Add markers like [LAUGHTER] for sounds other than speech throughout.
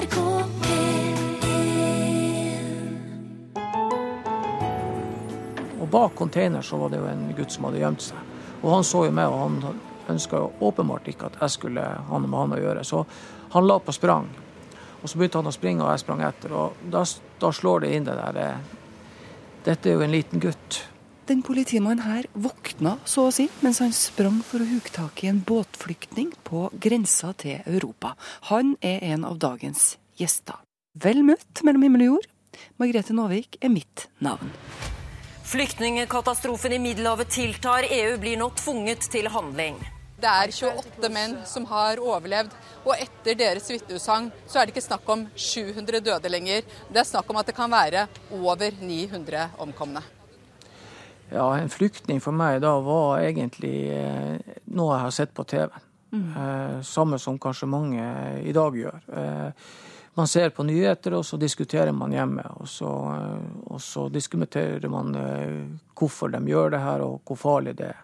NRK Og bak container så var det jo en gutt som hadde gjemt seg. Og han så jo meg, og han ønska åpenbart ikke at jeg skulle ha noe med han å gjøre. Så han la på sprang. Og så begynte han å springe, og jeg sprang etter. Og da, da slår det inn det der eh, Dette er jo en liten gutt. Den politimannen her våkna, så å si, mens han sprang for å huke tak i en båtflyktning på grensa til Europa. Han er en av dagens gjester. Vel møtt mellom himmel og jord. Margrethe Nåvik er mitt navn. Flyktningkatastrofen i Middelhavet tiltar. EU blir nå tvunget til handling. Det er 28 menn som har overlevd, og etter deres vitneutsagn så er det ikke snakk om 700 døde lenger. Det er snakk om at det kan være over 900 omkomne. Ja, en flyktning for meg da var egentlig eh, noe jeg har sett på TV. Eh, samme som kanskje mange i dag gjør. Eh, man ser på nyheter, og så diskuterer man hjemme. Og så, og så diskuterer man hvorfor de gjør det her, og hvor farlig det er.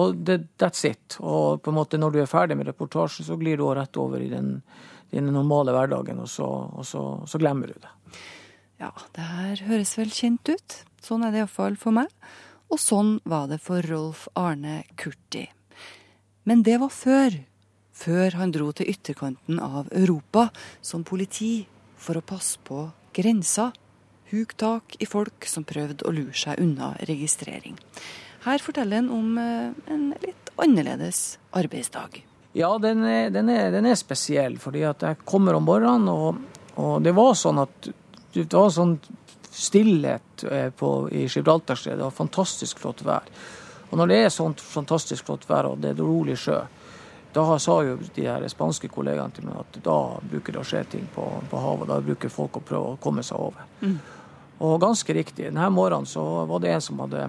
Og det, that's it. Og på en måte når du er ferdig med reportasjen, så glir du rett over i den, den normale hverdagen, og, så, og så, så glemmer du det. Ja, det her høres vel kjent ut. Sånn er det iallfall for meg. Og sånn var det for Rolf Arne Kurti. Men det var før. Før han dro til ytterkanten av Europa som politi for å passe på grensa. Huk tak i folk som prøvde å lure seg unna registrering. Her forteller han om eh, en litt annerledes arbeidsdag. Ja, den er, den er, den er spesiell, fordi jeg kommer om morgenen, og, og det var sånn at det var sånn stillhet eh, på, i Gibraltarstredet. Det var fantastisk flott vær. Og når det er sånt fantastisk flott vær og det er rolig sjø, da sa jo de her spanske kollegaene til meg at da bruker det å skje ting på, på havet. Da bruker folk å prøve å komme seg over. Og ganske riktig. Denne morgenen så var det en som hadde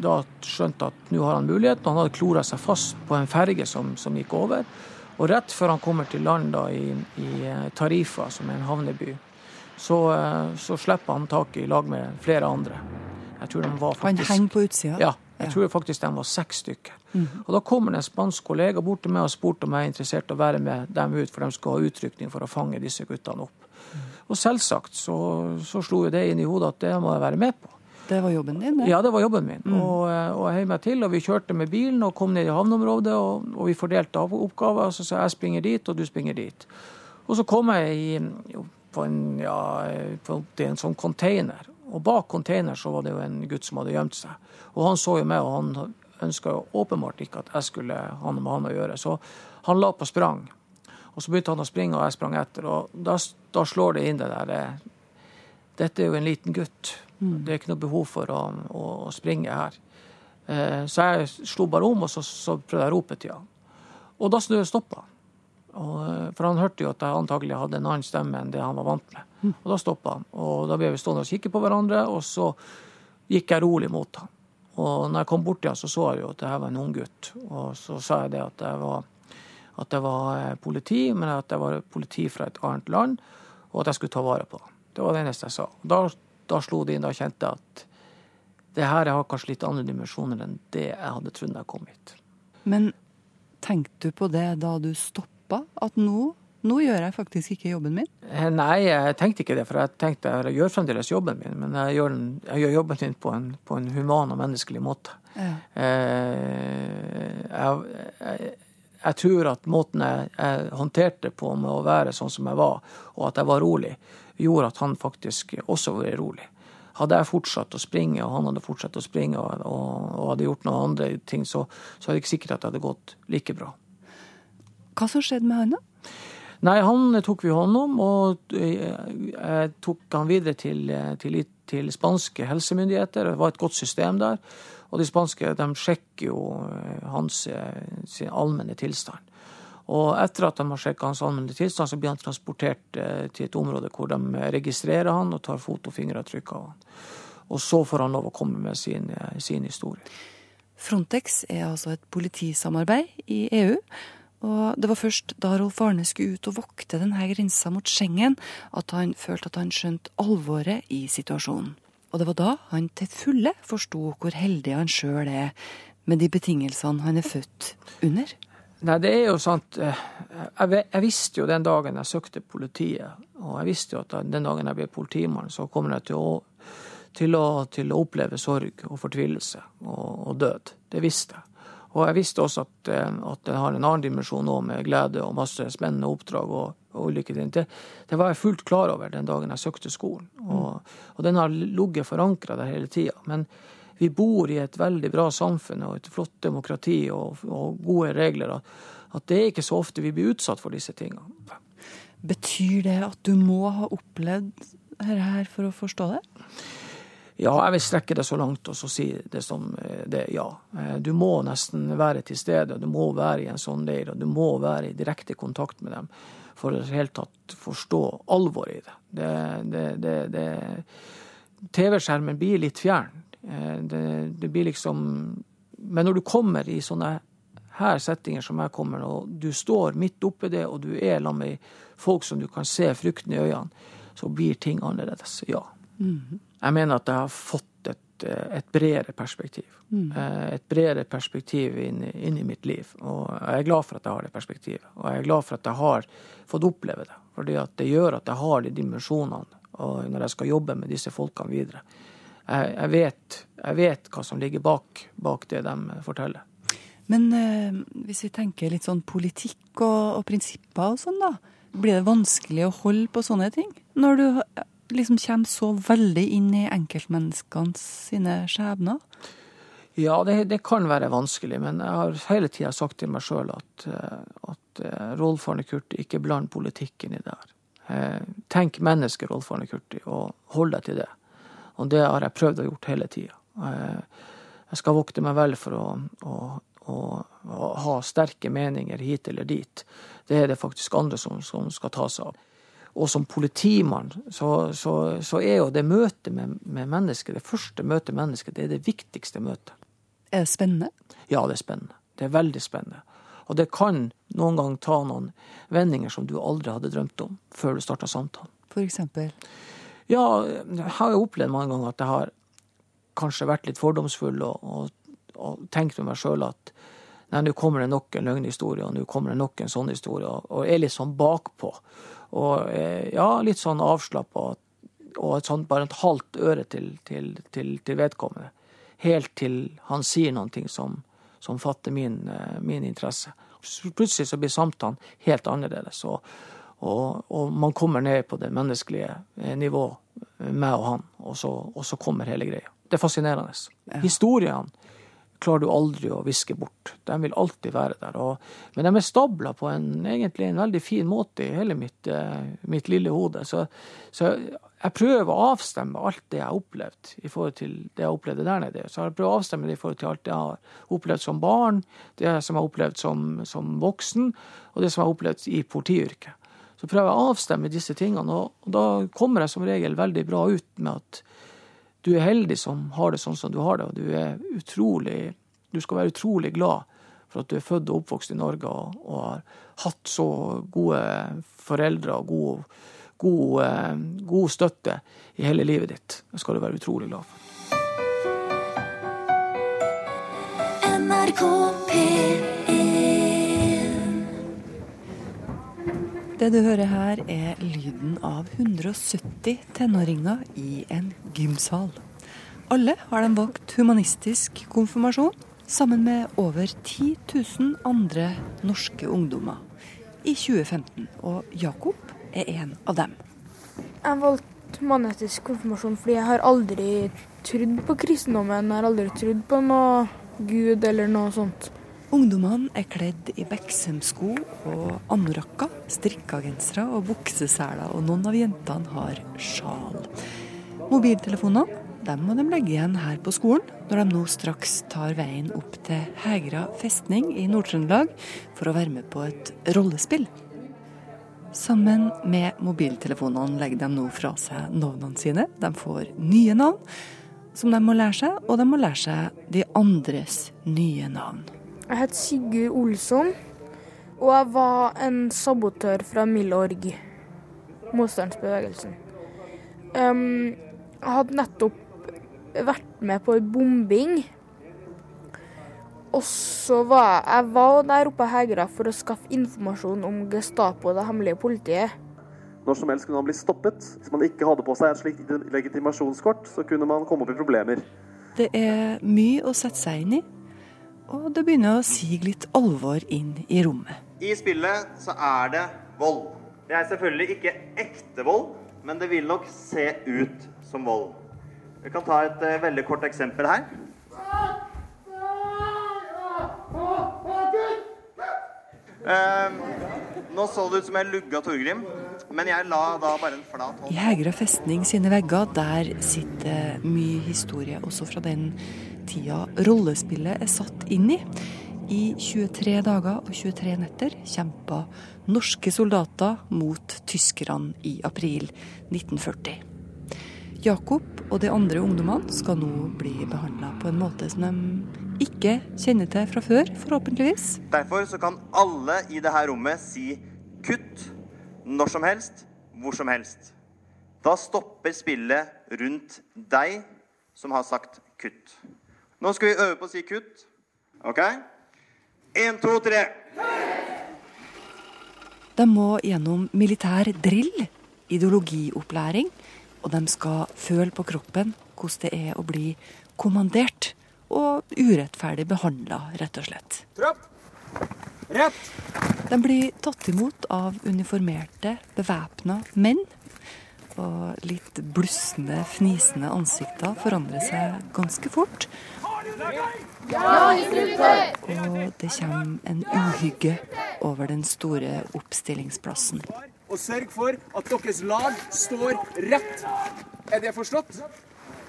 da skjønt at nå har han muligheten. Han hadde klora seg fast på en ferge som, som gikk over. Og rett før han kommer til land da i, i eh, Tarifa, som er en havneby, så, eh, så slipper han taket i lag med flere andre. Jeg tror de var faktisk... Han henger på utsida. Ja, jeg tror faktisk de var seks stykker. Og Da kommer det en spansk kollega bort til meg og spurte om jeg er interessert i å være med dem ut, for de skal ha utrykning for å fange disse guttene opp. Og selvsagt så, så slo jo det inn i hodet at det må jeg være med på. Det var jobben din, det. Ja, det var jobben min. Og, eh, og jeg heiv meg til, og vi kjørte med bilen og kom ned i havneområdet, og, og vi fordelte av oppgaver. Så sa jeg springer dit, og du springer dit. Og så kom jeg i, jo, på, en, ja, på en sånn container. Og bak container så var det jo en gutt som hadde gjemt seg. Og han så jo meg, og han ønska åpenbart ikke at jeg skulle ha noe med han å gjøre. Så han la på sprang. Og så begynte han å springe, og jeg sprang etter. Og da, da slår det inn det der eh, Dette er jo en liten gutt. Det er ikke noe behov for å, å, å springe her. Eh, så jeg slo bare om, og så, så prøvde jeg å rope til han. Og da stoppa han. Og, eh, for han hørte jo at jeg antagelig hadde en annen stemme enn det han var vant med. Og da stoppa han. Og da ble vi stående og kikke på hverandre, og så gikk jeg rolig mot han. Og når jeg kom bort til han, så så jeg jo at det her var en ung gutt. Og så sa jeg det at jeg var, at jeg var eh, politi, men at jeg var politi fra et annet land, og at jeg skulle ta vare på han. Det var det eneste jeg sa. Da, da slo det inn, da kjente jeg at det her har kanskje litt andre dimensjoner enn det jeg hadde trodd da jeg kom hit. Men tenkte du på det da du stoppa? At nå, nå gjør jeg faktisk ikke jobben min? Eh, Nei, jeg tenkte ikke det, for jeg tenkte jeg gjør fremdeles jobben min, men jeg gjør, den, jeg gjør jobben min på en, på en human og menneskelig måte. Ja. Eh, jeg, jeg, jeg tror at måten jeg, jeg håndterte på med å være sånn som jeg var, og at jeg var rolig, gjorde at han faktisk også var rolig. Hadde jeg fortsatt å springe, og han hadde fortsatt å springe, og, og, og hadde gjort noen andre ting, så, så er det ikke sikkert at det hadde gått like bra. Hva som skjedde med han da? Nei, han tok vi hånd om, og eh, jeg tok han videre til, eh, til, til spanske helsemyndigheter. Det var et godt system der. Og de spanske de sjekker jo eh, hans eh, sin allmenne tilstand. Og etter at de har sjekka hans allmenne tilstand, så blir han transportert eh, til et område hvor de registrerer han og tar fot- og fingeravtrykk av han. Og så får han lov å komme med sin, eh, sin historie. Frontex er altså et politisamarbeid i EU. Og det var først da Rolf Arne skulle ut og vokte denne grensa mot Schengen, at han følte at han skjønte alvoret i situasjonen. Og det var da han til fulle forsto hvor heldig han sjøl er med de betingelsene han er født under. Nei, det er jo sant. Eh, jeg, visste jo den dagen jeg søkte politiet, og jeg visste jo at den dagen jeg ble politimann, så kommer jeg til å, til å, til å oppleve sorg og fortvilelse og, og, død. Det visste jeg. Og jeg visste også at, eh, at det har en annen dimensjon òg, med glede og masse spennende oppdrag og, og ulike. Det, det, var jeg fullt klar over den dagen jeg søkte skolen, og, og den har ligget forankra der hele tida. Men vi bor i et veldig bra samfunn og et flott demokrati og, og gode regler, at det er ikke så ofte vi blir utsatt for disse tingene. Betyr det at du må ha opplevd dette her for å forstå det? Ja, jeg vil strekke det så langt og så si det som eh, det, ja. Eh, du må nesten være til stede, du må være i en sånn leir, og du må være i direkte kontakt med dem for å helt tatt forstå alvoret i det. det, det, det TV-skjermen blir litt fjern. Eh, det, det, blir liksom Men når du kommer i sånne her settinger som jeg kommer, og du står midt oppi det, og du er sammen med folk som du kan se frykten i øynene, så blir ting annerledes. Ja. Mm. Jeg mener at jeg har fått et, eh, et bredere perspektiv. Mm. Eh, et bredere perspektiv inn, inn, i mitt liv. Og jeg er glad for at jeg har det perspektivet. Og jeg er glad for at jeg har fått oppleve det. Fordi at det gjør at jeg har de dimensjonene når jeg skal jobbe med disse folkene videre jeg, jeg, vet, jeg, vet, hva som ligger bak, bak det de forteller. Men eh, hvis vi tenker litt sånn politikk og, og, prinsipper og sånn, da. Blir det vanskelig å holde på sånne ting? Når du liksom kommer så veldig inn i enkeltmenneskene sine skjebner? Ja, det, det, kan være vanskelig, men jeg har hele tida sagt til meg sjøl at, eh, at uh, Rolf Arne Kurti ikke bland politikken i det her. Uh, tenk mennesket, Rolf Arne Kurti, og hold deg til det. Og det har jeg prøvd å gjort hele tida. Jeg skal vokte meg vel for å, å, å, å, ha sterke meninger hit eller dit. Det er det faktisk andre som, som skal ta seg av. Og som politimann så, så, så er jo det møtet med, med mennesket, det første møtet med mennesket, det er det viktigste møtet. Er det spennende? Ja, det er spennende. Det er veldig spennende. Og det kan noen gang ta noen vendinger som du aldri hadde drømt om før du starta samtalen. For eksempel? Ja, jeg har jo opplevd mange ganger at jeg har kanskje vært litt fordomsfull og, og, og tenkt med meg sjøl at nei, nå kommer det nok en løgnhistorie, og nå kommer det nok en sånn historie, og, er litt sånn bakpå. Og eh, ja, litt sånn avslappa, og et sånt, bare et halvt øre til, til, til, til, vedkommende. Helt til han sier noe som, som fatter min, eh, min interesse. Plutselig så blir samtalen helt annerledes. og og, og, man kommer ned på det menneskelige nivået, nivå, eh, meg og han, og så, og så kommer hele greia. Det er fascinerende. Ja. Historiene klarer du aldri å viske bort. De vil alltid være der. Og, men de er stabla på en, egentlig en veldig fin måte i hele mitt, eh, mitt lille hode. Så, så, jeg prøver å avstemme alt det jeg har opplevd i forhold til det jeg opplevde der nede. Så jeg prøver å avstemme det i forhold til alt jeg har opplevd som barn, det som jeg har opplevd som, som voksen, og det som jeg har opplevd i politiyrket. Så prøver jeg å avstemme disse tingene, og da kommer jeg som regel veldig bra ut med at du er heldig som har det sånn som du har det, og du er utrolig Du skal være utrolig glad for at du er født og oppvokst i Norge og, og har hatt så gode foreldre og god, god, eh, god støtte i hele livet ditt. Det skal du være utrolig glad for. NRK P1 Det du hører her, er lyden av 170 tenåringer i en gymsal. Alle har de valgt humanistisk konfirmasjon, sammen med over 10 000 andre norske ungdommer i 2015. Og Jakob er en av dem. Jeg valgte humanistisk konfirmasjon fordi jeg har aldri trodd på kristendommen. Jeg har aldri trodd på noe Gud eller noe sånt. Ungdommene er kledd i Beksem-sko og strikka strikkagensere og bukseseler, og noen av jentene har sjal. Mobiltelefonene dem må de legge igjen her på skolen, når de nå straks tar veien opp til Hegra festning i Nord-Trøndelag for å være med på et rollespill. Sammen med mobiltelefonene legger de nå fra seg navnene sine. De får nye navn som de må lære seg, og de må lære seg de andres nye navn. Jeg het Sigurd Olsson, og jeg var en sabotør fra Milorg, motstandsbevegelsen. Um, jeg hadde nettopp vært med på en bombing, Og så var jeg, jeg var der oppe i Hegra for å skaffe informasjon om Gestapo og det hemmelige politiet. Når som helst kunne han bli stoppet. Hvis man ikke hadde på seg et slikt legitimasjonskort, så kunne man komme opp i problemer. Det er mye å sette seg inn i, og det begynner å sige litt alvor inn i rommet. I spillet så er det vold. Det er selvfølgelig ikke ekte vold, men det vil nok se ut som vold. Vi kan ta et uh, veldig kort eksempel her. Uh, nå så det ut som jeg lugga Torgrim, men jeg la da bare en flat hånd I Hegra festning sine vegger, der sitter mye historie, også fra den tida rollespillet er satt inn i. I 23 dager og 23 netter kjempa norske soldater mot tyskerne i april 1940. Jakob og de andre ungdommene skal nå bli behandla på en måte som de ikke kjenner til fra før, forhåpentligvis. Derfor så kan alle i dette rommet si kutt når som helst, hvor som helst. Da stopper spillet rundt deg som har sagt kutt. Nå skal vi øve på å si kutt. OK? Én, to, tre. De må gjennom militær drill, ideologiopplæring, og de skal føle på kroppen hvordan det er å bli kommandert og urettferdig behandla, rett og slett. Trapp! Rett! De blir tatt imot av uniformerte, bevæpna menn. Og litt blussende, fnisende ansikter forandrer seg ganske fort. Og det kommer en uhygge over den store oppstillingsplassen. Og sørg for at deres lag står rett. Er det forstått?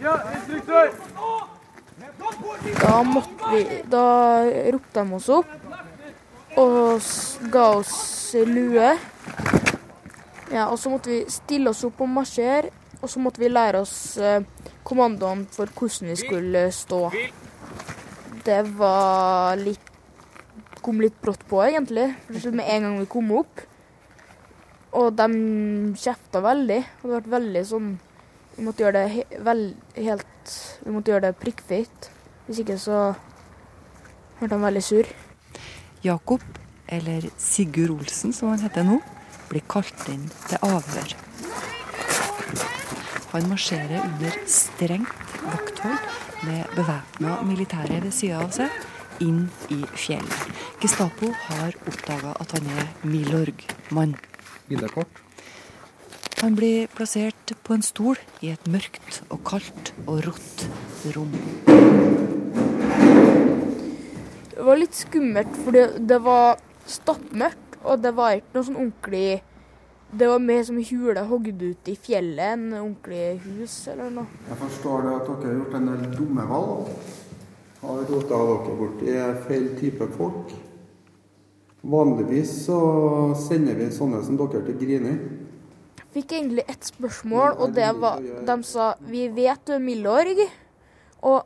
Ja, instruktør! Da måtte vi Da ropte de oss opp og ga oss lue. Ja, og så måtte vi stille oss opp og marsjere, og så måtte vi lære oss kommandoen kommandoene for hvordan vi skulle stå. Det var litt Kom litt brått på, egentlig. For Med en gang vi kom opp. Og de kjefta veldig. Og det ble veldig sånn Vi måtte gjøre det he vel, helt Vi måtte gjøre det prikkfritt. Hvis ikke så ble de veldig sur. Jakob, eller Sigurd Olsen som han heter nå, blir kalt inn til avhør. Han marsjerer under strengt vakthold med bevæpna militære ved sida av seg, inn i fjellet. Gestapo har oppdaga at han er Milorg-mann. Han blir plassert på en stol i et mørkt og kaldt og rått rom. Det var litt skummelt, for det, det var stappmørkt, og det var ikke noe sånn ordentlig Det var mer som hule hogd ut i fjellet enn ordentlig hus eller noe. Jeg forstår det at dere har gjort en del dumme valg. Har rota dere borti feil type folk. Vanligvis så sender vi sånne som dere til Grini. Fikk egentlig ett spørsmål, og det var De sa vi vet du er Milorg, og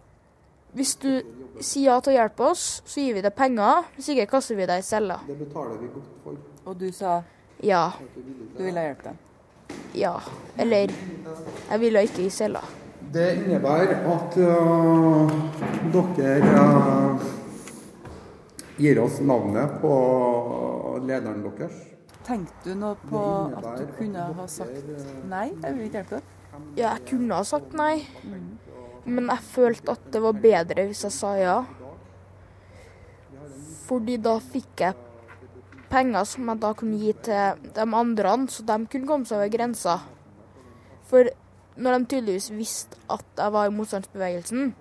hvis du sier ja til å hjelpe oss, så gir vi deg penger. Hvis ikke kaster vi deg i cella. Det betaler vi godt for. Og du sa Ja. du ville hjelpe dem? Ja. Eller Jeg ville ikke i cella. Det innebærer at uh, dere uh, gir oss navnet på lederen deres. Tenkte du noe på at du kunne ha sagt nei? Jeg vil ikke hjelpe deg. Ja, jeg kunne ha sagt nei, men jeg følte at det var bedre hvis jeg sa ja. Fordi da fikk jeg penger som jeg da kunne gi til de andre, så de kunne komme seg over grensa. For når de tydeligvis visste at jeg var i motstandsbevegelsen,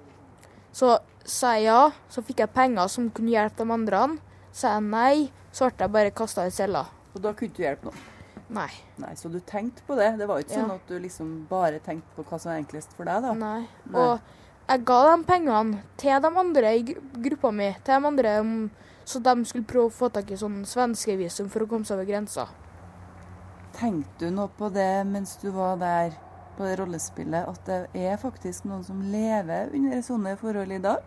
så sa jeg ja, så fikk jeg penger som kunne hjelpe de andre. Sa jeg nei, så ble jeg bare kasta i cella. Og da kunne du hjelpe noen? Nei. Nei, Så du tenkte på det? Det var jo ikke Ja. sånn at du liksom bare tenkte på hva som var enklest for deg, da? Nei. Nei. Og jeg ga de pengene til de andre i gruppa mi, til de andre, mm, så de skulle prøve å få tak i sånn svenskevisum for å komme seg over grensa. Tenkte du noe på det mens du var der på det rollespillet, at det er faktisk noen som lever under sånne forhold i dag?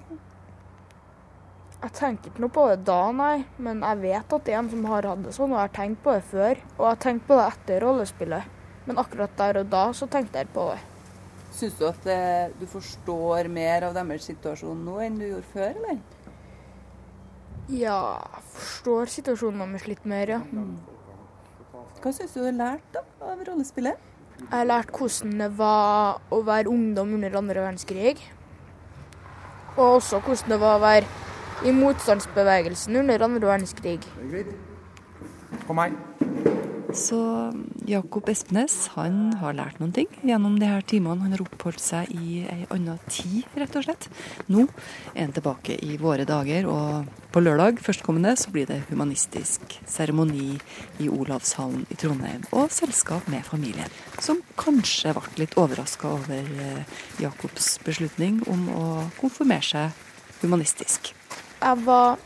Jeg tenker ikke noe på det da, nei, men jeg vet at det er en som har hatt det sånn, og jeg har tenkt på det før. Og jeg har tenkt på det etter rollespillet. Men akkurat der og da så tenkte jeg på det. Syns du at eh, du forstår mer av deres situasjon nå enn du gjorde før, eller? Ja, forstår situasjonen deres litt mer, ja. Hva syns du du har lært da, av rollespillet? Jeg har lært hvordan det var å være ungdom under andre verdenskrig. Og også hvordan det var å være i motstandsbevegelsen under andre verdenskrig. Kom her. Så Jakob Espenes han har lært noen ting gjennom de her timene han har oppholdt seg i ei anna tid, rett og slett. Nå er han tilbake i våre dager, og på lørdag førstkommende så blir det humanistisk seremoni i Olavshallen i Trondheim, og selskap med familien, som kanskje ble litt overraska over eh, Jakobs beslutning om å konfirmere seg humanistisk. Jeg var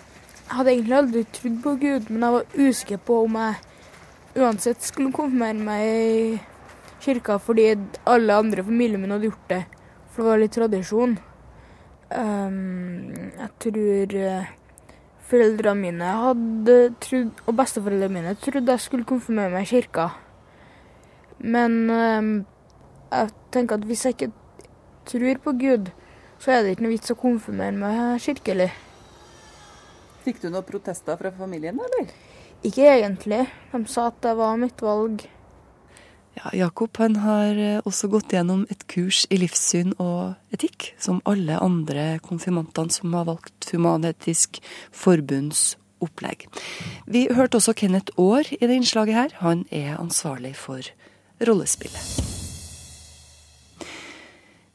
hadde egentlig aldri trodd på Gud, men jeg var usikker på om jeg uansett skulle konfirmere meg i kirka fordi alle andre i familien min hadde gjort det. For det var litt tradisjon. Um, jeg tror eh, foreldrene mine hadde trodd, og besteforeldrene mine trodde jeg skulle konfirmere meg i kirka. Men um, jeg tenker at hvis jeg ikke tror på Gud, så er det ikke noe vits å konfirmere meg kirkelig. Fikk du noen protester fra familien, eller? Ikke egentlig. De sa at det var mitt valg. Ja, Jakob han har eh, også gått gjennom et kurs i livssyn og etikk, som alle andre konfirmantene som har valgt Human-Etisk Forbunds opplegg. Vi hørte også Kenneth Aar i det innslaget her. Han er ansvarlig for rollespillet.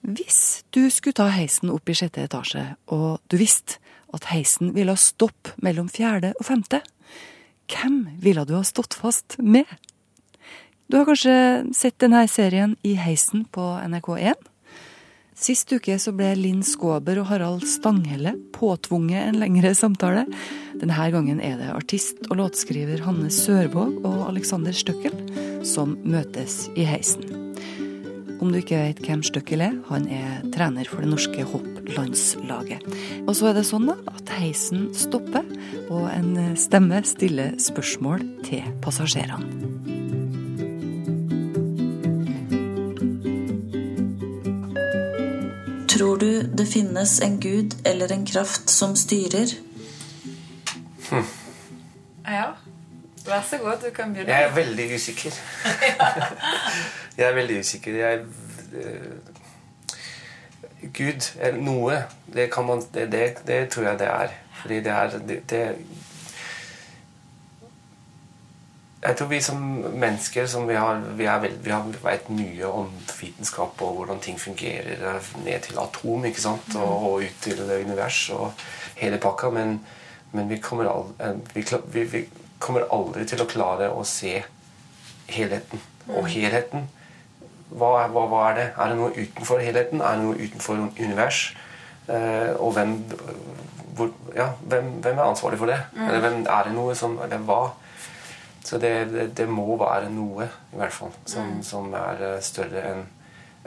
Hvis du skulle ta heisen opp i sjette etasje, og du visste at heisen ville stoppe mellom fjerde og femte, hvem ville du ha stått fast med? Du har kanskje sett denne serien I heisen på NRK1? Sist uke så ble Linn Skåber og Harald Stanghelle påtvunget en lengre samtale. Denne gangen er det artist og låtskriver Hanne Sørvåg og Alexander Støkkel som møtes i heisen. Om du ikke vet hvem Støkkel er, han er trener for det norske hopplandslaget. Og så er det sånn da, at heisen stopper, og en stemme stiller spørsmål til passasjerene. Tror du det finnes en gud eller en kraft som styrer? Ja. Vær så god, du kan begynne. Jeg er veldig usikker. [LAUGHS] jeg er veldig usikker. Jeg eh, Gud eller noe. Det, kan man, det, det, det tror jeg det er. Fordi det er Jeg tror vi som mennesker som vi har, vi er veld, vi har vet mye om vitenskap og hvordan ting fungerer ned til atom ikke sant? Og, og ut til univers og hele pakka, men, men vi, kommer aldri, vi, vi, vi kommer aldri til å klare å se helheten. Og helheten, hva, hva, hva, er det? Er det noe utenfor helheten? Er det noe utenfor univers? Eh, og hvem, hvor, ja, hvem, hvem, er ansvarlig for det? Mm. Eller hvem, er det noe som Eller hva? Så det, det, det, må være noe, i hvert fall, som, mm. som er større enn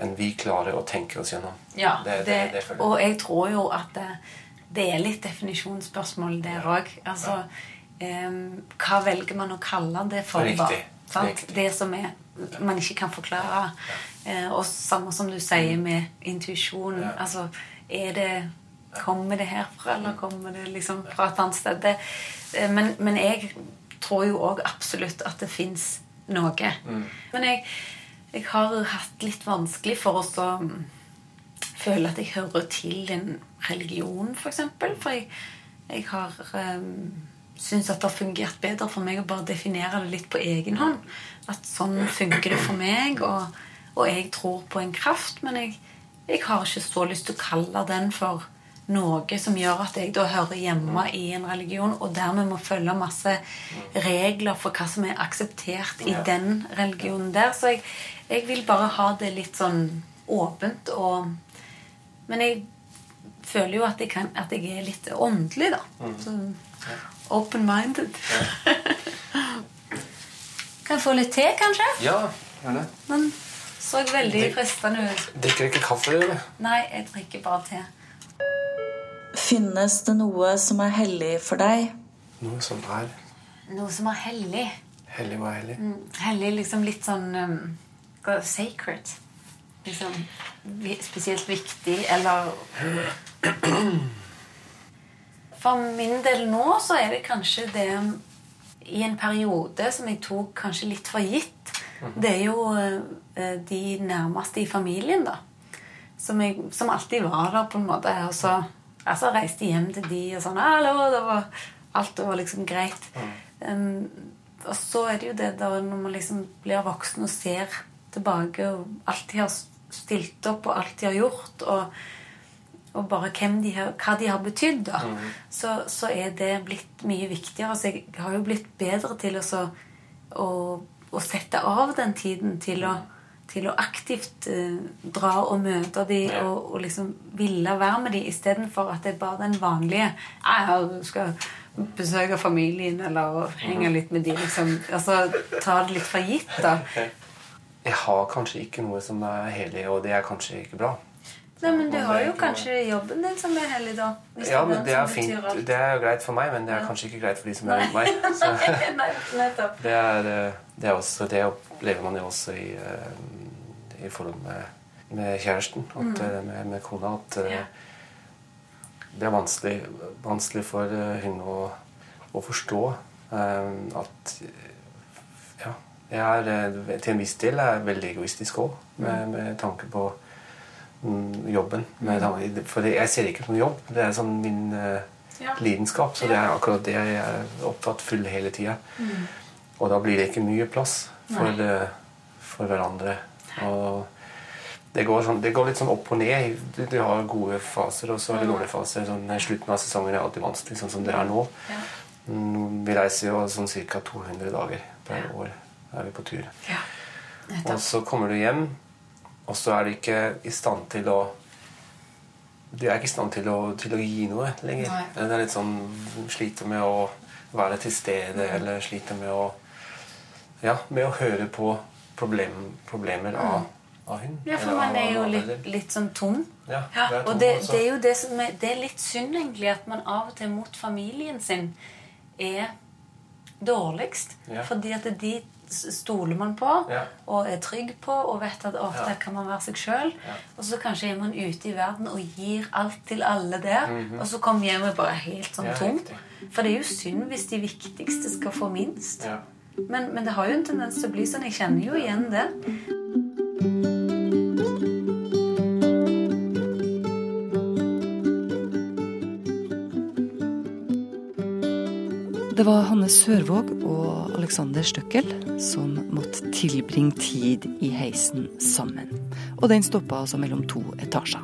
en vi klarer å tenke oss gjennom. Ja, det, og jeg tror jo at det, er litt definisjonsspørsmål der òg. Altså, um, hva velger man å kalle det for? Riktig. Riktig. Det som er, man ikke kan forklare. Uh, og samme som du sier med intuisjon. Altså, er det Kommer det herfra, eller kommer det liksom fra et annet sted? Det, men, men jeg tror jo òg absolutt at det fins noe. Mm. Men jeg, jeg, har hatt litt vanskelig for å føle at jeg hører til en religion, f.eks. For, eksempel. for jeg, jeg har um, syns at det har fungert bedre for meg å bare definere det litt på egen hånd. At sånn funker det for meg, og, og jeg tror på en kraft. Men jeg, jeg har ikke så lyst til å kalle den for noe som gjør at jeg da hører hjemme i en religion, og dermed må følge masse regler for hva som er akseptert i den religionen der. Så jeg, jeg vil bare ha det litt sånn åpent og Men jeg føler jo at jeg, kan, at jeg er litt åndelig, da. Mm. Så open-minded. [LAUGHS] kan jeg få litt te, kanskje? Ja, gjerne. Den så veldig fristende ut. Drikker ikke kaffe, eller? Nei, jeg drikker bare te. Finnes det noe som er hellig for deg? Noe som er Noe som er hellig? Hellig, Hva er hellig? Mm, hellig liksom litt sånn um, Sacred. Liksom spesielt viktig, eller [CLEARS THROAT] For min del nå så er det kanskje det i en periode som jeg tok kanskje litt for gitt. Det er jo eh, de nærmeste i familien, da. Som, jeg, som alltid var der, på en måte. Og så altså, reiste hjem til de og sånn 'Hallo!' Det var, alt var liksom greit. Um, og så er det jo det da når man liksom blir voksen og ser tilbake og alt de har stilt opp, og alt de har gjort, og, og bare de har, hva de har betydd, da, mm. så, så er det blitt mye viktigere. Så jeg har jo blitt bedre til å, å, å sette av den tiden til å, til å aktivt eh, dra og møte de og, og liksom ville være med de istedenfor at det er bare den vanlige Jeg skal besøke familien eller henge litt med de. liksom, altså Ta det litt for gitt, da. [LAUGHS] Jeg har kanskje ikke noe som er hellig, og det er kanskje ikke bra. Nei, men du har jo kanskje jobben din som er hellig, da. Ja, men det er fint. Det er greit for meg, men det er kanskje ikke greit for de som er rundt meg. [LAUGHS] Så det, er, eh, det, er også, det opplever man jo også i, eh, i forhold med, med kjæresten, at, Mm. eh, med, med kona, at det er vanskelig, vanskelig for hun å, å forstå at ja, jeg er til en viss del er veldig egoistisk òg, med, med tanke på mm, jobben. Tanke- for jeg ser det ikke som jobb. Det er sånn min eh, Ja. lidenskap. Så det er akkurat det jeg er opptatt full hele tida. Mm. Og da blir det ikke mye plass for, eh, for hverandre. Og det går, sånn, det går litt sånn opp og ned. Du, du har gode faser og så det Mm. dårlige faser. Sånn, slutten av sesongen er alltid vanskelig, sånn som det er nå. Ja. Mm, Vi reiser jo sånn ca. 200 dager per år er vi på tur. Og så kommer du hjem, og så er de ikke i stand til å De er ikke i stand til å, til å gi noe lenger. Nei. Det er litt sånn Sliter med å være til stede, eller sliter med å Ja, med å høre på problem, problemer av, av hun. Ja, for man er jo litt, litt sånn tom. Ja, det er og tom det, også. det er jo det som er, det er litt synd egentlig at man av og til mot familien sin er dårligst. Ja. Fordi at de stoler man på Ja. og er trygg på og vet at ofte Ja. kan man være seg sjøl. Og så kanskje er man ute i verden og gir alt til alle der, Mhm. og så kommer hjem og bare helt sånn Ja, tom. For det er jo synd hvis de viktigste skal få minst. Ja. Men, men det har jo en tendens til å bli sånn. Jeg kjenner jo igjen det. Det var Hanne Sørvåg og Alexander Støkkel som måtte tilbringe tid i heisen sammen. Og den stoppa altså mellom to etasjer.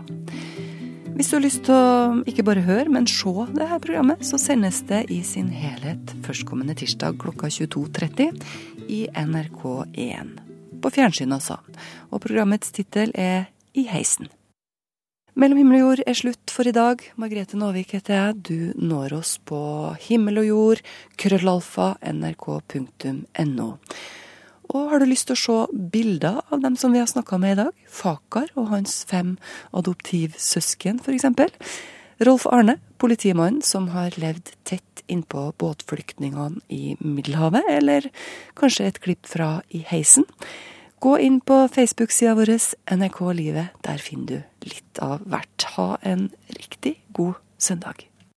Hvis du har lyst til å ikke bare høre, men se det her programmet, så sendes det i sin helhet førstkommende tirsdag klokka 22.30 i NRK1. På fjernsyn, altså. Og programmets tittel er I heisen. Mellom himmel og jord er slutt for i dag. Margrethe Nåvik heter jeg. Du når oss på himmel og jord, krøllalfa, nrk.no. Og har du lyst til å se bilder av dem som vi har snakka med i dag? Fakar og hans fem adoptivsøsken, f.eks. Rolf Arne, politimannen som har levd tett innpå båtflyktningene i Middelhavet, eller kanskje et klipp fra I heisen. Gå inn på Facebook-sida vår NRK Livet. Der finner du litt av hvert. Ha en riktig god søndag.